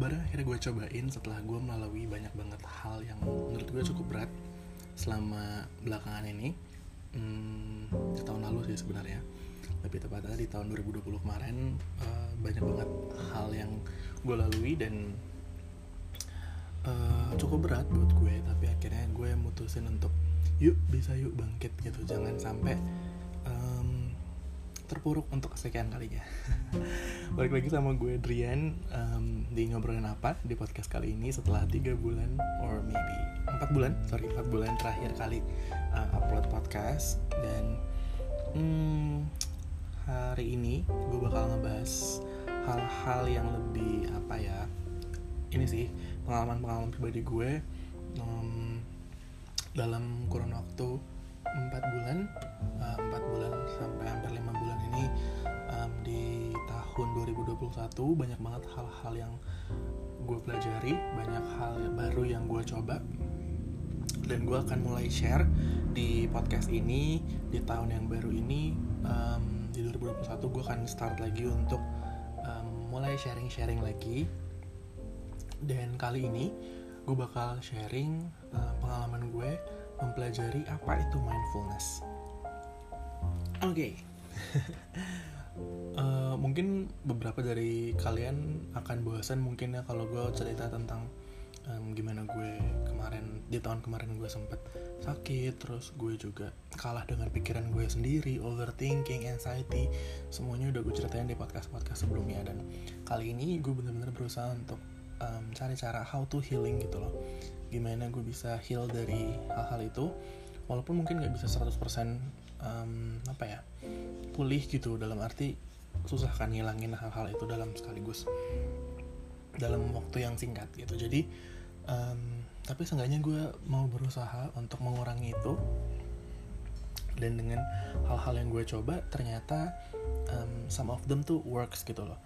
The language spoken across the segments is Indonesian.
bareng akhirnya gue cobain setelah gue melalui banyak banget hal yang menurut gue cukup berat selama belakangan ini. Hmm, tahun lalu sih sebenarnya. Lebih tepatnya di tahun 2020 kemarin uh, banyak banget hal yang gue lalui dan uh, cukup berat buat gue. Tapi akhirnya gue mutusin untuk yuk bisa yuk bangkit gitu. Jangan sampai um, terpuruk untuk kesekian kalinya. Balik lagi sama gue Drian um, di ngobrolin apa di podcast kali ini setelah tiga bulan or maybe empat bulan sorry empat bulan terakhir kali uh, upload podcast. Dan hmm, hari ini gue bakal ngebahas hal-hal yang lebih apa ya ini sih pengalaman-pengalaman pribadi gue um, dalam kurun waktu empat bulan uh, empat bulan sampai hampir lima bulan ini um, di tahun 2021 banyak banget hal-hal yang gue pelajari banyak hal yang baru yang gue coba. Dan gue akan mulai share di podcast ini di tahun yang baru ini um, di 2021 gue akan start lagi untuk um, mulai sharing-sharing lagi. Dan kali ini gue bakal sharing uh, pengalaman gue mempelajari apa itu mindfulness. Oke, okay. uh, eh, mungkin beberapa dari kalian akan bosan mungkin ya kalau gue cerita tentang um, gimana gue kemarin di tahun kemarin gue sempet sakit, terus gue juga kalah dengan pikiran gue sendiri, overthinking, anxiety, semuanya udah gue ceritain di podcast podcast sebelumnya dan kali ini gue bener-bener berusaha untuk um, cari cara how to healing gitu loh. Gimana gue bisa heal dari hal-hal itu walaupun mungkin nggak bisa 100% um, apa ya pulih gitu dalam arti susah kan ngilangin hal-hal itu dalam sekaligus dalam waktu yang singkat gitu. Jadi um, tapi seenggaknya gue mau berusaha untuk mengurangi itu dan dengan hal-hal yang gue coba ternyata um, some of them tuh works gitu loh.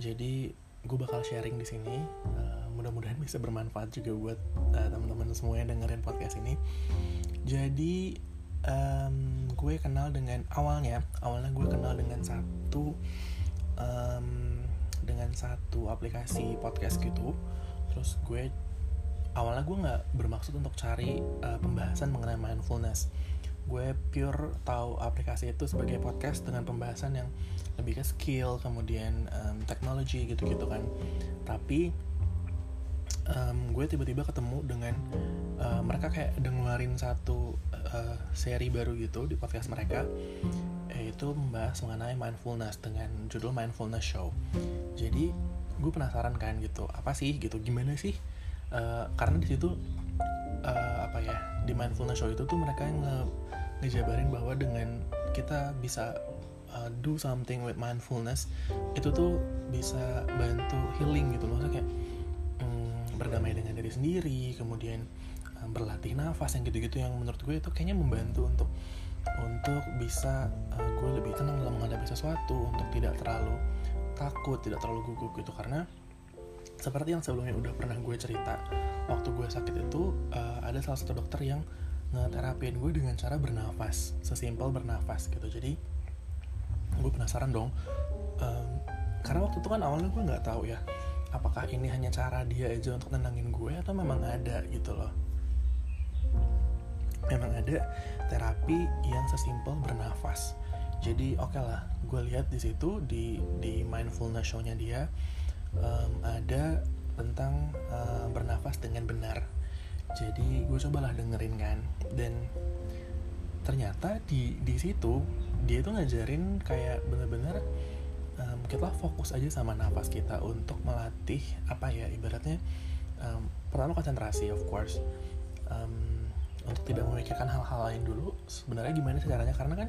Jadi gue bakal sharing di sini. Uh, mudah-mudahan bisa bermanfaat juga buat uh, teman-teman semua yang dengerin podcast ini. Jadi um, gue kenal dengan awalnya awalnya gue kenal dengan satu um, dengan satu aplikasi podcast gitu. Terus gue awalnya gue nggak bermaksud untuk cari uh, pembahasan mengenai mindfulness gue pure tahu aplikasi itu sebagai podcast dengan pembahasan yang lebih ke skill kemudian um, teknologi gitu-gitu kan. Tapi um, gue tiba-tiba ketemu dengan uh, mereka kayak udah ngeluarin satu uh, seri baru gitu di podcast mereka yaitu membahas mengenai mindfulness dengan judul mindfulness show. Jadi gue penasaran kan gitu apa sih gitu gimana sih? Uh, karena di situ uh, apa ya di mindfulness show itu tuh mereka yang nge ngejabarin bahwa dengan kita bisa uh, do something with mindfulness itu tuh bisa bantu healing gitu loh. Kayak um, berdamai dengan diri sendiri kemudian um, berlatih nafas yang gitu-gitu yang menurut gue itu kayaknya membantu untuk untuk bisa uh, gue lebih tenang dalam menghadapi sesuatu untuk tidak terlalu takut tidak terlalu gugup gitu. Karena seperti yang sebelumnya udah pernah gue cerita waktu gue sakit itu uh, ada salah satu dokter yang ngeterapin gue dengan cara bernafas sesimpel bernafas gitu. Jadi gue penasaran dong um, karena waktu itu kan awalnya gue nggak tahu ya apakah ini hanya cara dia aja untuk nenangin gue atau memang ada gitu loh. Memang ada terapi yang sesimpel bernafas. Jadi oke okay lah gue lihat di situ di di mindfulness show-nya dia um, ada tentang uh, bernafas dengan benar. Jadi gue cobalah dengerin kan. Dan ternyata di di situ dia itu ngajarin kayak bener-bener um, kita fokus aja sama nafas kita untuk melatih apa ya ibaratnya um, pertama konsentrasi of course. Um, untuk tidak memikirkan hal-hal lain dulu sebenarnya gimana caranya? Karena kan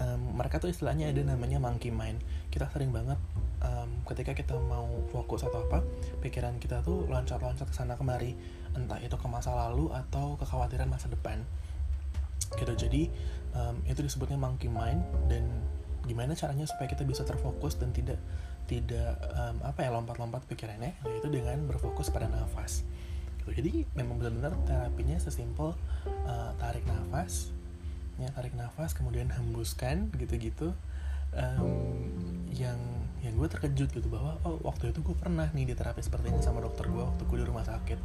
um, mereka tuh istilahnya ada namanya monkey mind. Kita sering banget um, ketika kita mau fokus atau apa pikiran kita tuh loncat-loncat ke sana kemari. Entah itu ke masa lalu atau kekhawatiran masa depan. Gitu jadi um, itu disebutnya monkey mind dan gimana caranya supaya kita bisa terfokus dan tidak tidak um, apa ya lompat-lompat pikirannya yaitu dengan berfokus pada nafas. Gitu. jadi memang benar-benar terapinya sesimpel uh, tarik nafas ya tarik nafas kemudian hembuskan gitu-gitu um, yang yang gue terkejut gitu bahwa oh waktu itu gue pernah nih di terapi seperti ini sama dokter gue waktu gue di rumah sakit.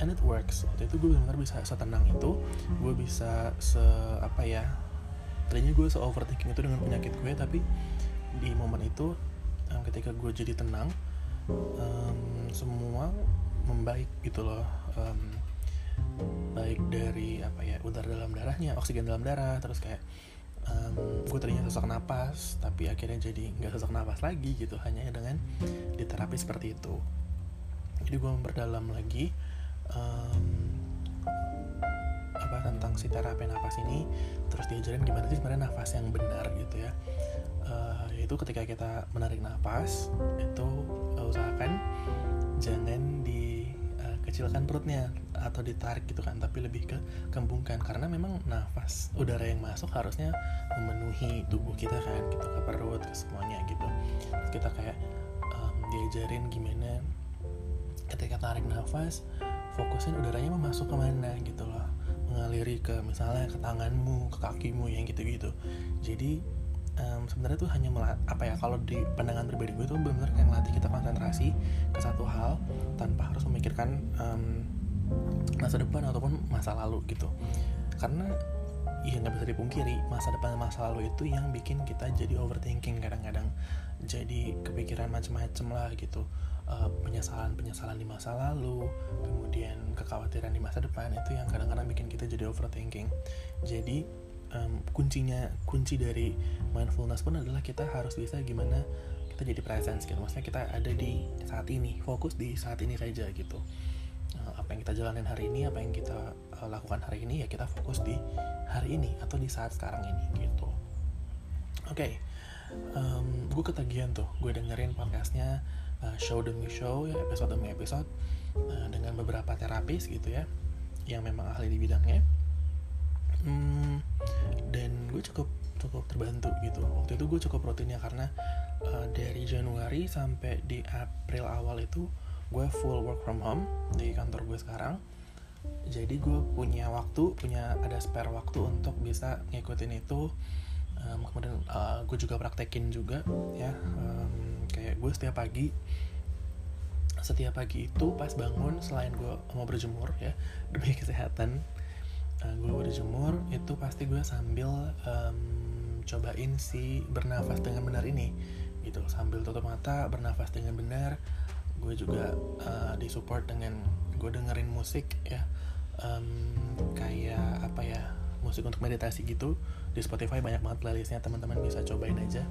And it works. Waktu itu gue benar-benar bisa setenang itu. Gue bisa se apa ya tadinya gue se overthinking itu dengan penyakit gue tapi di momen itu um, ketika gue jadi tenang um, semua membaik gitu loh. Um, baik dari apa ya udara dalam darahnya oksigen dalam darah terus kayak um, gue tadinya sesak napas tapi akhirnya jadi nggak sesak napas lagi gitu hanya dengan diterapi seperti itu. Jadi gue memperdalam lagi um, apa tentang si terapi nafas ini terus diajarin gimana sih sebenarnya nafas yang benar gitu ya. Uh, yaitu ketika kita menarik nafas itu uh, usahakan jangan dikecilkan perutnya atau ditarik gitu kan tapi lebih ke kembungkan. Karena memang nafas udara yang masuk harusnya memenuhi tubuh kita kan gitu ke perut ke semuanya gitu. Kita kayak um, diajarin gimana ketika tarik nafas fokusin udaranya mau masuk ke mana gitu loh. Mengaliri ke misalnya ke tanganmu ke kakimu yang gitu-gitu. Jadi um, sebenarnya tuh hanya melat apa ya kalau di pandangan pribadi gue tuh benar-benar kayak melatih kita konsentrasi ke satu hal tanpa harus memikirkan um, masa depan ataupun masa lalu gitu. Karena ya nggak bisa dipungkiri masa depan masa lalu itu yang bikin kita jadi overthinking kadang-kadang. Jadi kepikiran macam-macam lah gitu. Uh, penyesalan penyesalan di masa lalu kemudian kekhawatiran di masa depan itu yang kadang-kadang bikin kita jadi overthinking. Jadi um, kuncinya kunci dari mindfulness pun adalah kita harus bisa gimana kita jadi presence gitu. Maksudnya kita ada di saat ini fokus di saat ini saja gitu. Uh, apa yang kita jalanin hari ini apa yang kita uh, lakukan hari ini ya kita fokus di hari ini atau di saat sekarang ini gitu. Oke okay. um, gue ketagihan tuh gue dengerin podcastnya uh, show demi show ya episode demi episode uh, dengan beberapa terapis gitu ya yang memang ahli di bidangnya hmm, dan gue cukup cukup terbantu gitu. Waktu itu gue cukup rutinnya karena uh, dari Januari sampai di April awal itu gue full work from home di kantor gue sekarang. Jadi gue punya waktu punya ada spare waktu untuk bisa ngikutin itu. Um, kemudian uh, gue juga praktekin juga ya. Um, kayak gue setiap pagi setiap pagi itu pas bangun selain gue mau berjemur ya demi kesehatan uh, gue berjemur itu pasti gue sambil um, cobain si bernafas dengan benar ini. Gitu sambil tutup mata bernafas dengan benar. Gue juga uh, disupport dengan gue dengerin musik ya. Um, kayak apa ya musik untuk meditasi gitu. Di Spotify banyak banget playlistnya teman-teman bisa cobain aja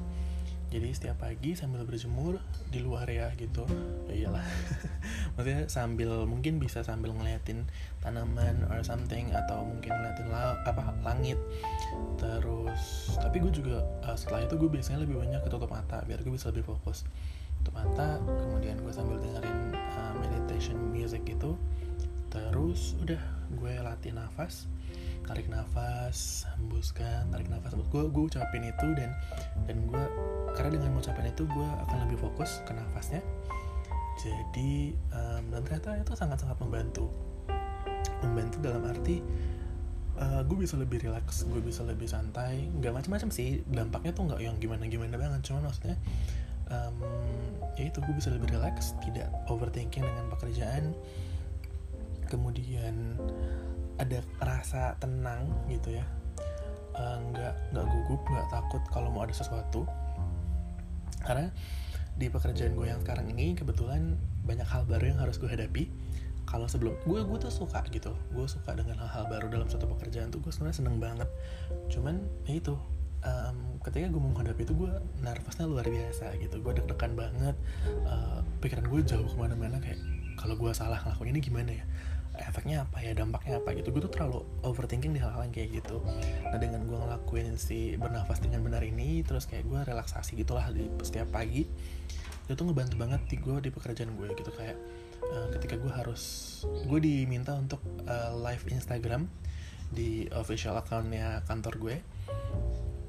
jadi setiap pagi sambil berjemur di luar ya gitu. Ya iyalah. Maksudnya sambil mungkin bisa sambil ngeliatin tanaman or something atau mungkin ngeliatin la apa langit. Terus tapi gue juga uh, setelah itu gue biasanya lebih banyak ketutup mata biar gue bisa lebih fokus. Tutup mata kemudian gue sambil dengerin uh, meditation music gitu. Terus udah gue latih nafas tarik nafas hembuskan tarik nafas. Gue gue ucapin itu dan dan gue karena dengan mengucapin itu gue akan lebih fokus ke nafasnya. Jadi um, dan ternyata itu sangat sangat membantu. Membantu dalam arti uh, gue bisa lebih rileks gue bisa lebih santai. Nggak macam-macam sih dampaknya tuh nggak yang gimana gimana banget. Cuman maksudnya um, ya itu gue bisa lebih rileks tidak overthinking dengan pekerjaan. Kemudian ada rasa tenang gitu ya. Uh, nggak nggak gugup nggak takut kalau mau ada sesuatu. Karena di pekerjaan gue yang sekarang ini kebetulan banyak hal baru yang harus gue hadapi. Kalau sebelum gue gue tuh suka gitu. Gue suka dengan hal-hal baru dalam suatu pekerjaan tuh gue sebenarnya seneng banget. Cuman ya itu um, ketika gue menghadapi itu gue nervousnya luar biasa gitu. Gue deg-degan banget. Uh, pikiran gue jauh ke mana-mana kayak kalau gue salah ngelakuin ini gimana ya efeknya apa ya dampaknya apa gitu. Gue tuh terlalu overthinking di hal-hal yang kayak gitu. Nah dengan gue ngelakuin si bernafas dengan benar ini terus kayak gue relaksasi gitulah di setiap pagi itu tuh ngebantu banget di gue di pekerjaan gue gitu. Kayak uh, ketika gue harus gue diminta untuk uh, live Instagram di official accountnya kantor gue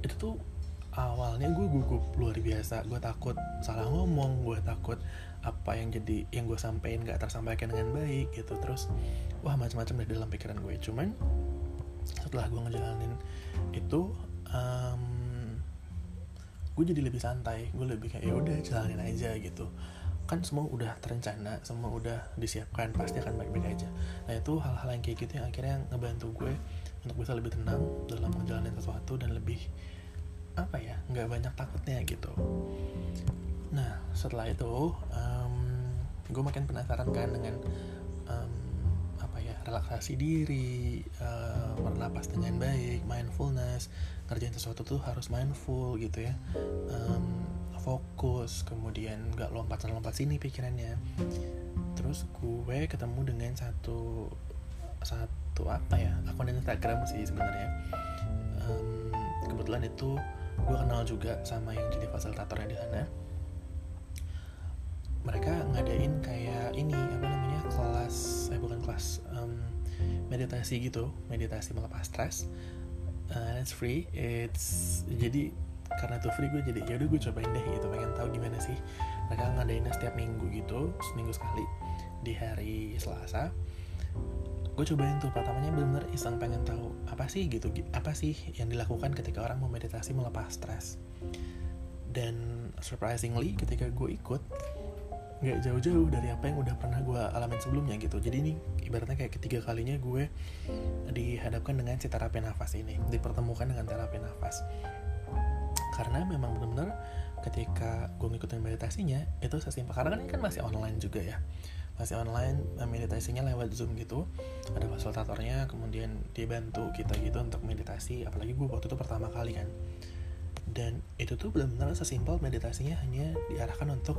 itu tuh awalnya gue gugup luar biasa. Gue takut salah ngomong gue takut apa yang jadi yang gue sampein gak tersampaikan dengan baik gitu. Terus wah macam-macam dari dalam pikiran gue. Cuman setelah gue ngejalanin itu um, gue jadi lebih santai. Gue lebih kayak ya udah jalanin aja gitu. Kan semua udah terencana semua udah disiapkan pasti akan baik-baik aja. Nah itu hal-hal yang kayak gitu yang akhirnya ngebantu gue untuk bisa lebih tenang dalam menjalani sesuatu dan lebih apa ya nggak banyak takutnya gitu. Nah setelah itu um, gue makin penasaran kan dengan um, apa ya relaksasi diri uh, bernapas dengan baik mindfulness ngerjain sesuatu tuh harus mindful gitu ya. Um, fokus kemudian nggak lompat-lompat sini pikirannya. Terus gue ketemu dengan satu satu apa ya akun Instagram sih sebenarnya. Um, kebetulan itu gue kenal juga sama yang jadi fasilitatornya di sana mereka ngadain kayak ini apa namanya kelas eh bukan kelas um, meditasi gitu meditasi melepas stres. Uh, it's free it's jadi karena itu free gue jadi ya udah gue cobain deh gitu pengen tahu gimana sih. Mereka ngadainnya setiap minggu gitu seminggu sekali di hari Selasa gue cobain tuh pertamanya bener iseng pengen tahu apa sih gitu apa sih yang dilakukan ketika orang mau meditasi melepas stres? Dan surprisingly ketika gue ikut nggak jauh-jauh dari apa yang udah pernah gue alamin sebelumnya gitu. Jadi ini ibaratnya kayak ketiga kalinya gue dihadapkan dengan si terapi nafas ini dipertemukan dengan terapi nafas. Karena memang benar-benar ketika gue ngikutin meditasinya itu sesimpel karena kan ini kan masih online juga ya masih online eh, meditasinya lewat zoom gitu. Ada fasilitatornya kemudian dia bantu kita gitu untuk meditasi apalagi gue waktu itu pertama kali kan. Dan itu tuh benar-benar sesimpel meditasinya hanya diarahkan untuk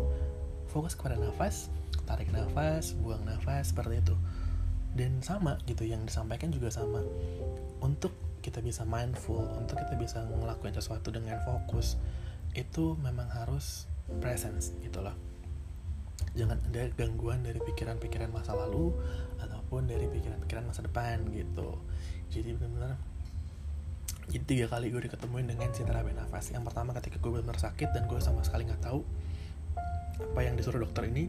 fokus kepada nafas tarik nafas buang nafas seperti itu. Dan sama gitu yang disampaikan juga sama. Untuk kita bisa mindful untuk kita bisa ngelakuin sesuatu dengan fokus itu memang harus presence gitu loh jangan ada gangguan dari pikiran-pikiran masa lalu ataupun dari pikiran-pikiran masa depan gitu. Jadi benar-benar jadi tiga kali gue diketemuin dengan si terapi nafas yang pertama ketika gue benar sakit dan gue sama sekali nggak tahu apa yang disuruh dokter ini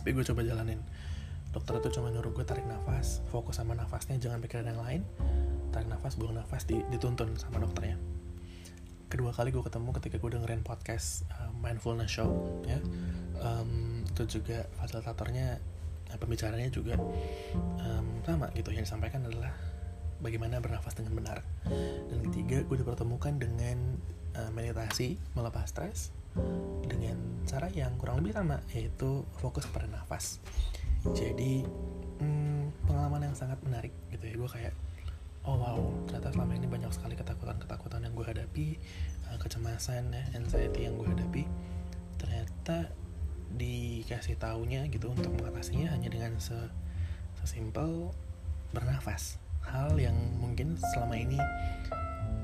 tapi gue coba jalanin. Dokter itu cuma nyuruh gue tarik nafas fokus sama nafasnya jangan pikiran yang lain. Tarik nafas buang nafas di, dituntun sama dokternya. Kedua kali gue ketemu ketika gue dengerin podcast uh, mindfulness show ya um, itu juga fasilitatornya uh, pembicaranya juga um, sama gitu. Yang disampaikan adalah bagaimana bernafas dengan benar. Dan ketiga gue dipertemukan dengan uh, meditasi melepas stres dengan cara yang kurang lebih sama yaitu fokus pada nafas. Jadi hmm, pengalaman yang sangat menarik gitu ya. Gue kayak oh wow ternyata selama ini banyak sekali ketakutan-ketakutan yang gue hadapi uh, kecemasan ya anxiety yang gue hadapi. Ternyata dikasih taunya gitu untuk mengatasinya hanya dengan se sesimpel bernafas. Hal yang mungkin selama ini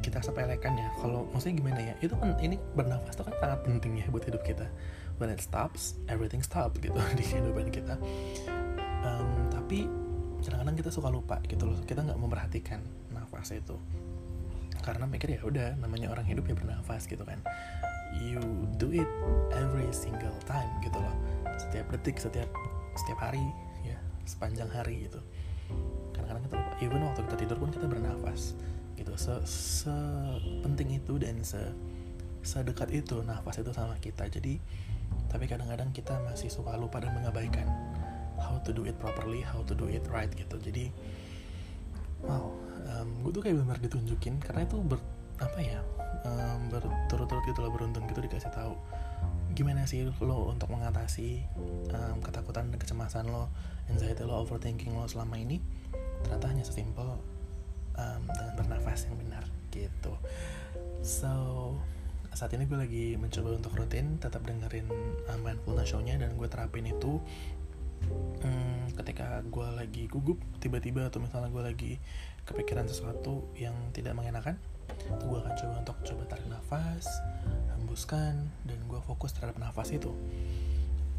kita sepelekan ya. Kalau maksudnya gimana ya? Itu kan ini bernafas itu kan sangat penting ya buat hidup kita. When it stops everything stop gitu di kehidupan kita. Um, tapi kadang-kadang kita suka lupa gitu loh. Kita nggak memperhatikan nafas itu. Karena mikir ya udah namanya orang hidup ya bernafas gitu kan you do it every single time gitu loh. Setiap detik setiap setiap hari ya sepanjang hari gitu. Kadang-kadang kita lupa. Even waktu kita tidur pun kita bernafas gitu. Se, se penting itu dan se sedekat itu nafas itu sama kita. Jadi tapi kadang-kadang kita masih suka lupa dan mengabaikan how to do it properly how to do it right gitu. Jadi wow um, gue tuh kayak benar ditunjukin karena itu ber apa ya um, berturut-turut gitu loh beruntung gitu dikasih tahu. Gimana sih lo untuk mengatasi um, ketakutan dan kecemasan lo anxiety lo overthinking lo selama ini? Ternyata hanya sesimpel um, dengan bernafas yang benar gitu. So saat ini gue lagi mencoba untuk rutin tetap dengerin um, mindfulness show-nya dan gue terapin itu hmm, ketika gue lagi gugup tiba-tiba atau misalnya gue lagi kepikiran sesuatu yang tidak mengenakan gue akan coba untuk coba tarik nafas hembuskan dan gue fokus terhadap nafas itu.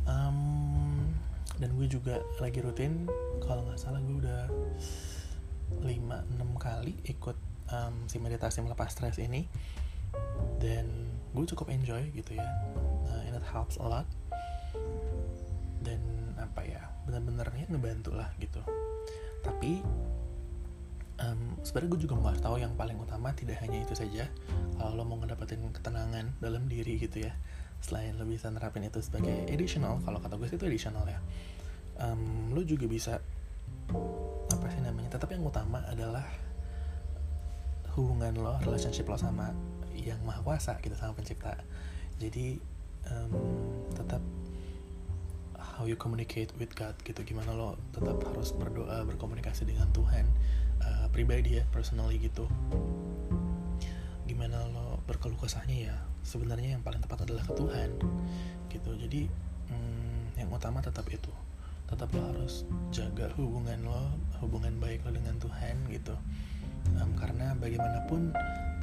Um, dan gue juga lagi rutin kalau nggak salah gue udah 5-6 kali ikut um, si meditasi melepas stres ini. Dan gue cukup enjoy gitu ya. Uh, and it helps a lot. Bener-bener ya ngebantu lah gitu. Tapi sebenarnya gue juga mau tahu yang paling utama tidak hanya itu saja. Kalau lo mau ngedapetin ketenangan dalam diri gitu ya. Selain lo bisa nerapin itu sebagai additional kalau kata gue sih itu additional ya. Um, lo juga bisa apa sih namanya tetap yang utama adalah hubungan lo relationship lo sama yang maha kuasa gitu sama pencipta. Jadi um, tetap how you communicate with God gitu. Gimana lo tetap harus berdoa berkomunikasi dengan Tuhan pribadi ya personally gitu. Gimana lo berkeluh kesahnya ya? Sebenarnya yang paling tepat adalah ke Tuhan gitu. Jadi hmm, yang utama tetap itu. Tetap lo harus jaga hubungan lo hubungan baik lo dengan Tuhan gitu. Um, karena bagaimanapun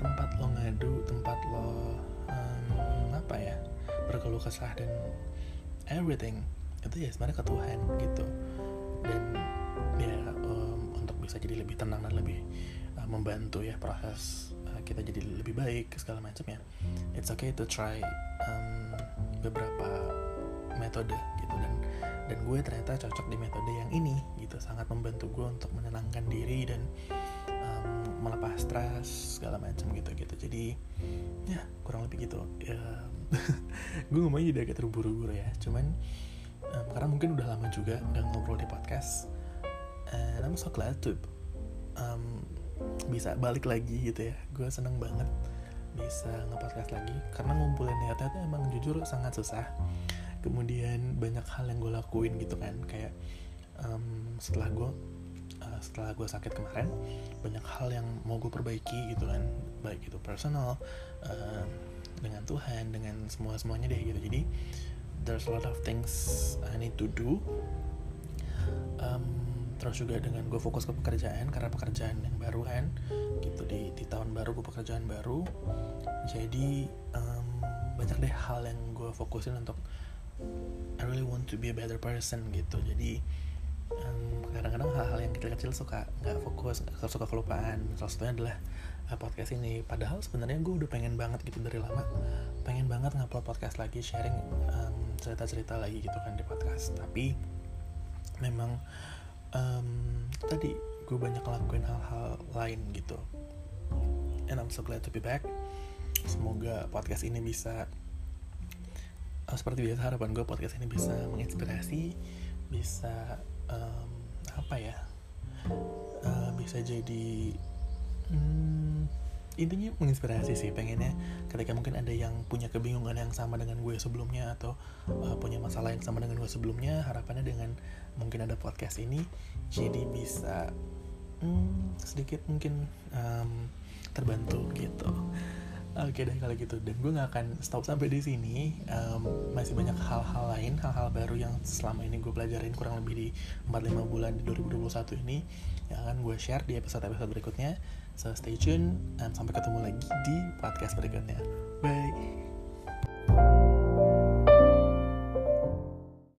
tempat lo ngadu tempat lo um, apa ya berkeluh kesah dan everything itu ya sebenarnya ke Tuhan gitu. Dan ya bisa jadi lebih tenang dan lebih uh, membantu ya proses uh, kita jadi lebih baik segala macam ya. It's okay to try um, beberapa metode gitu. Dan dan gue ternyata cocok di metode yang ini gitu. Sangat membantu gue untuk menenangkan diri dan um, melepas stres segala macam gitu gitu. Jadi ya kurang lebih gitu ya, gue ngomongnya jadi agak terburu-buru ya. Cuman um, karena mungkin udah lama juga nggak ngobrol di podcast and I'm so glad to um, bisa balik lagi gitu ya. Gue seneng banget bisa ngepodcast lagi karena ngumpulin niatnya tuh emang jujur sangat susah. Kemudian banyak hal yang gue lakuin gitu kan kayak um, setelah gue uh, setelah gue sakit kemarin banyak hal yang mau gue perbaiki gitu kan. Baik itu personal uh, dengan Tuhan dengan semua semuanya deh gitu. Jadi there's a lot of things I need to do. Um, terus juga dengan gue fokus ke pekerjaan karena pekerjaan yang baru kan gitu. Di di tahun baru gue pekerjaan baru. Jadi um, banyak deh hal yang gue fokusin untuk I really want to be a better person gitu. Jadi kadang-kadang um, hal-hal yang kecil-kecil suka nggak fokus suka kelupaan. Salah satunya adalah uh, podcast ini. Padahal sebenarnya gue udah pengen banget gitu dari lama. Pengen banget ngupload podcast lagi sharing um, cerita-cerita lagi gitu kan di podcast. Tapi memang um, tadi gue banyak ngelakuin hal-hal lain gitu. And I'm so glad to be back. Semoga podcast ini bisa oh, seperti biasa harapan gue podcast ini bisa menginspirasi bisa um, apa ya uh, bisa jadi hmm, intinya menginspirasi sih pengennya ketika mungkin ada yang punya kebingungan yang sama dengan gue sebelumnya atau uh, punya masalah yang sama dengan gue sebelumnya harapannya dengan mungkin ada podcast ini jadi bisa hmm, sedikit mungkin um, terbantu gitu. Oke deh kalau gitu. Dan gue nggak akan stop sampai di sini. Um, masih banyak hal-hal lain hal-hal baru yang selama ini gue pelajarin kurang lebih di 4-5 bulan di 2021 ini yang akan gue share di episode-episode berikutnya. So stay tune dan sampai ketemu lagi di podcast berikutnya. Bye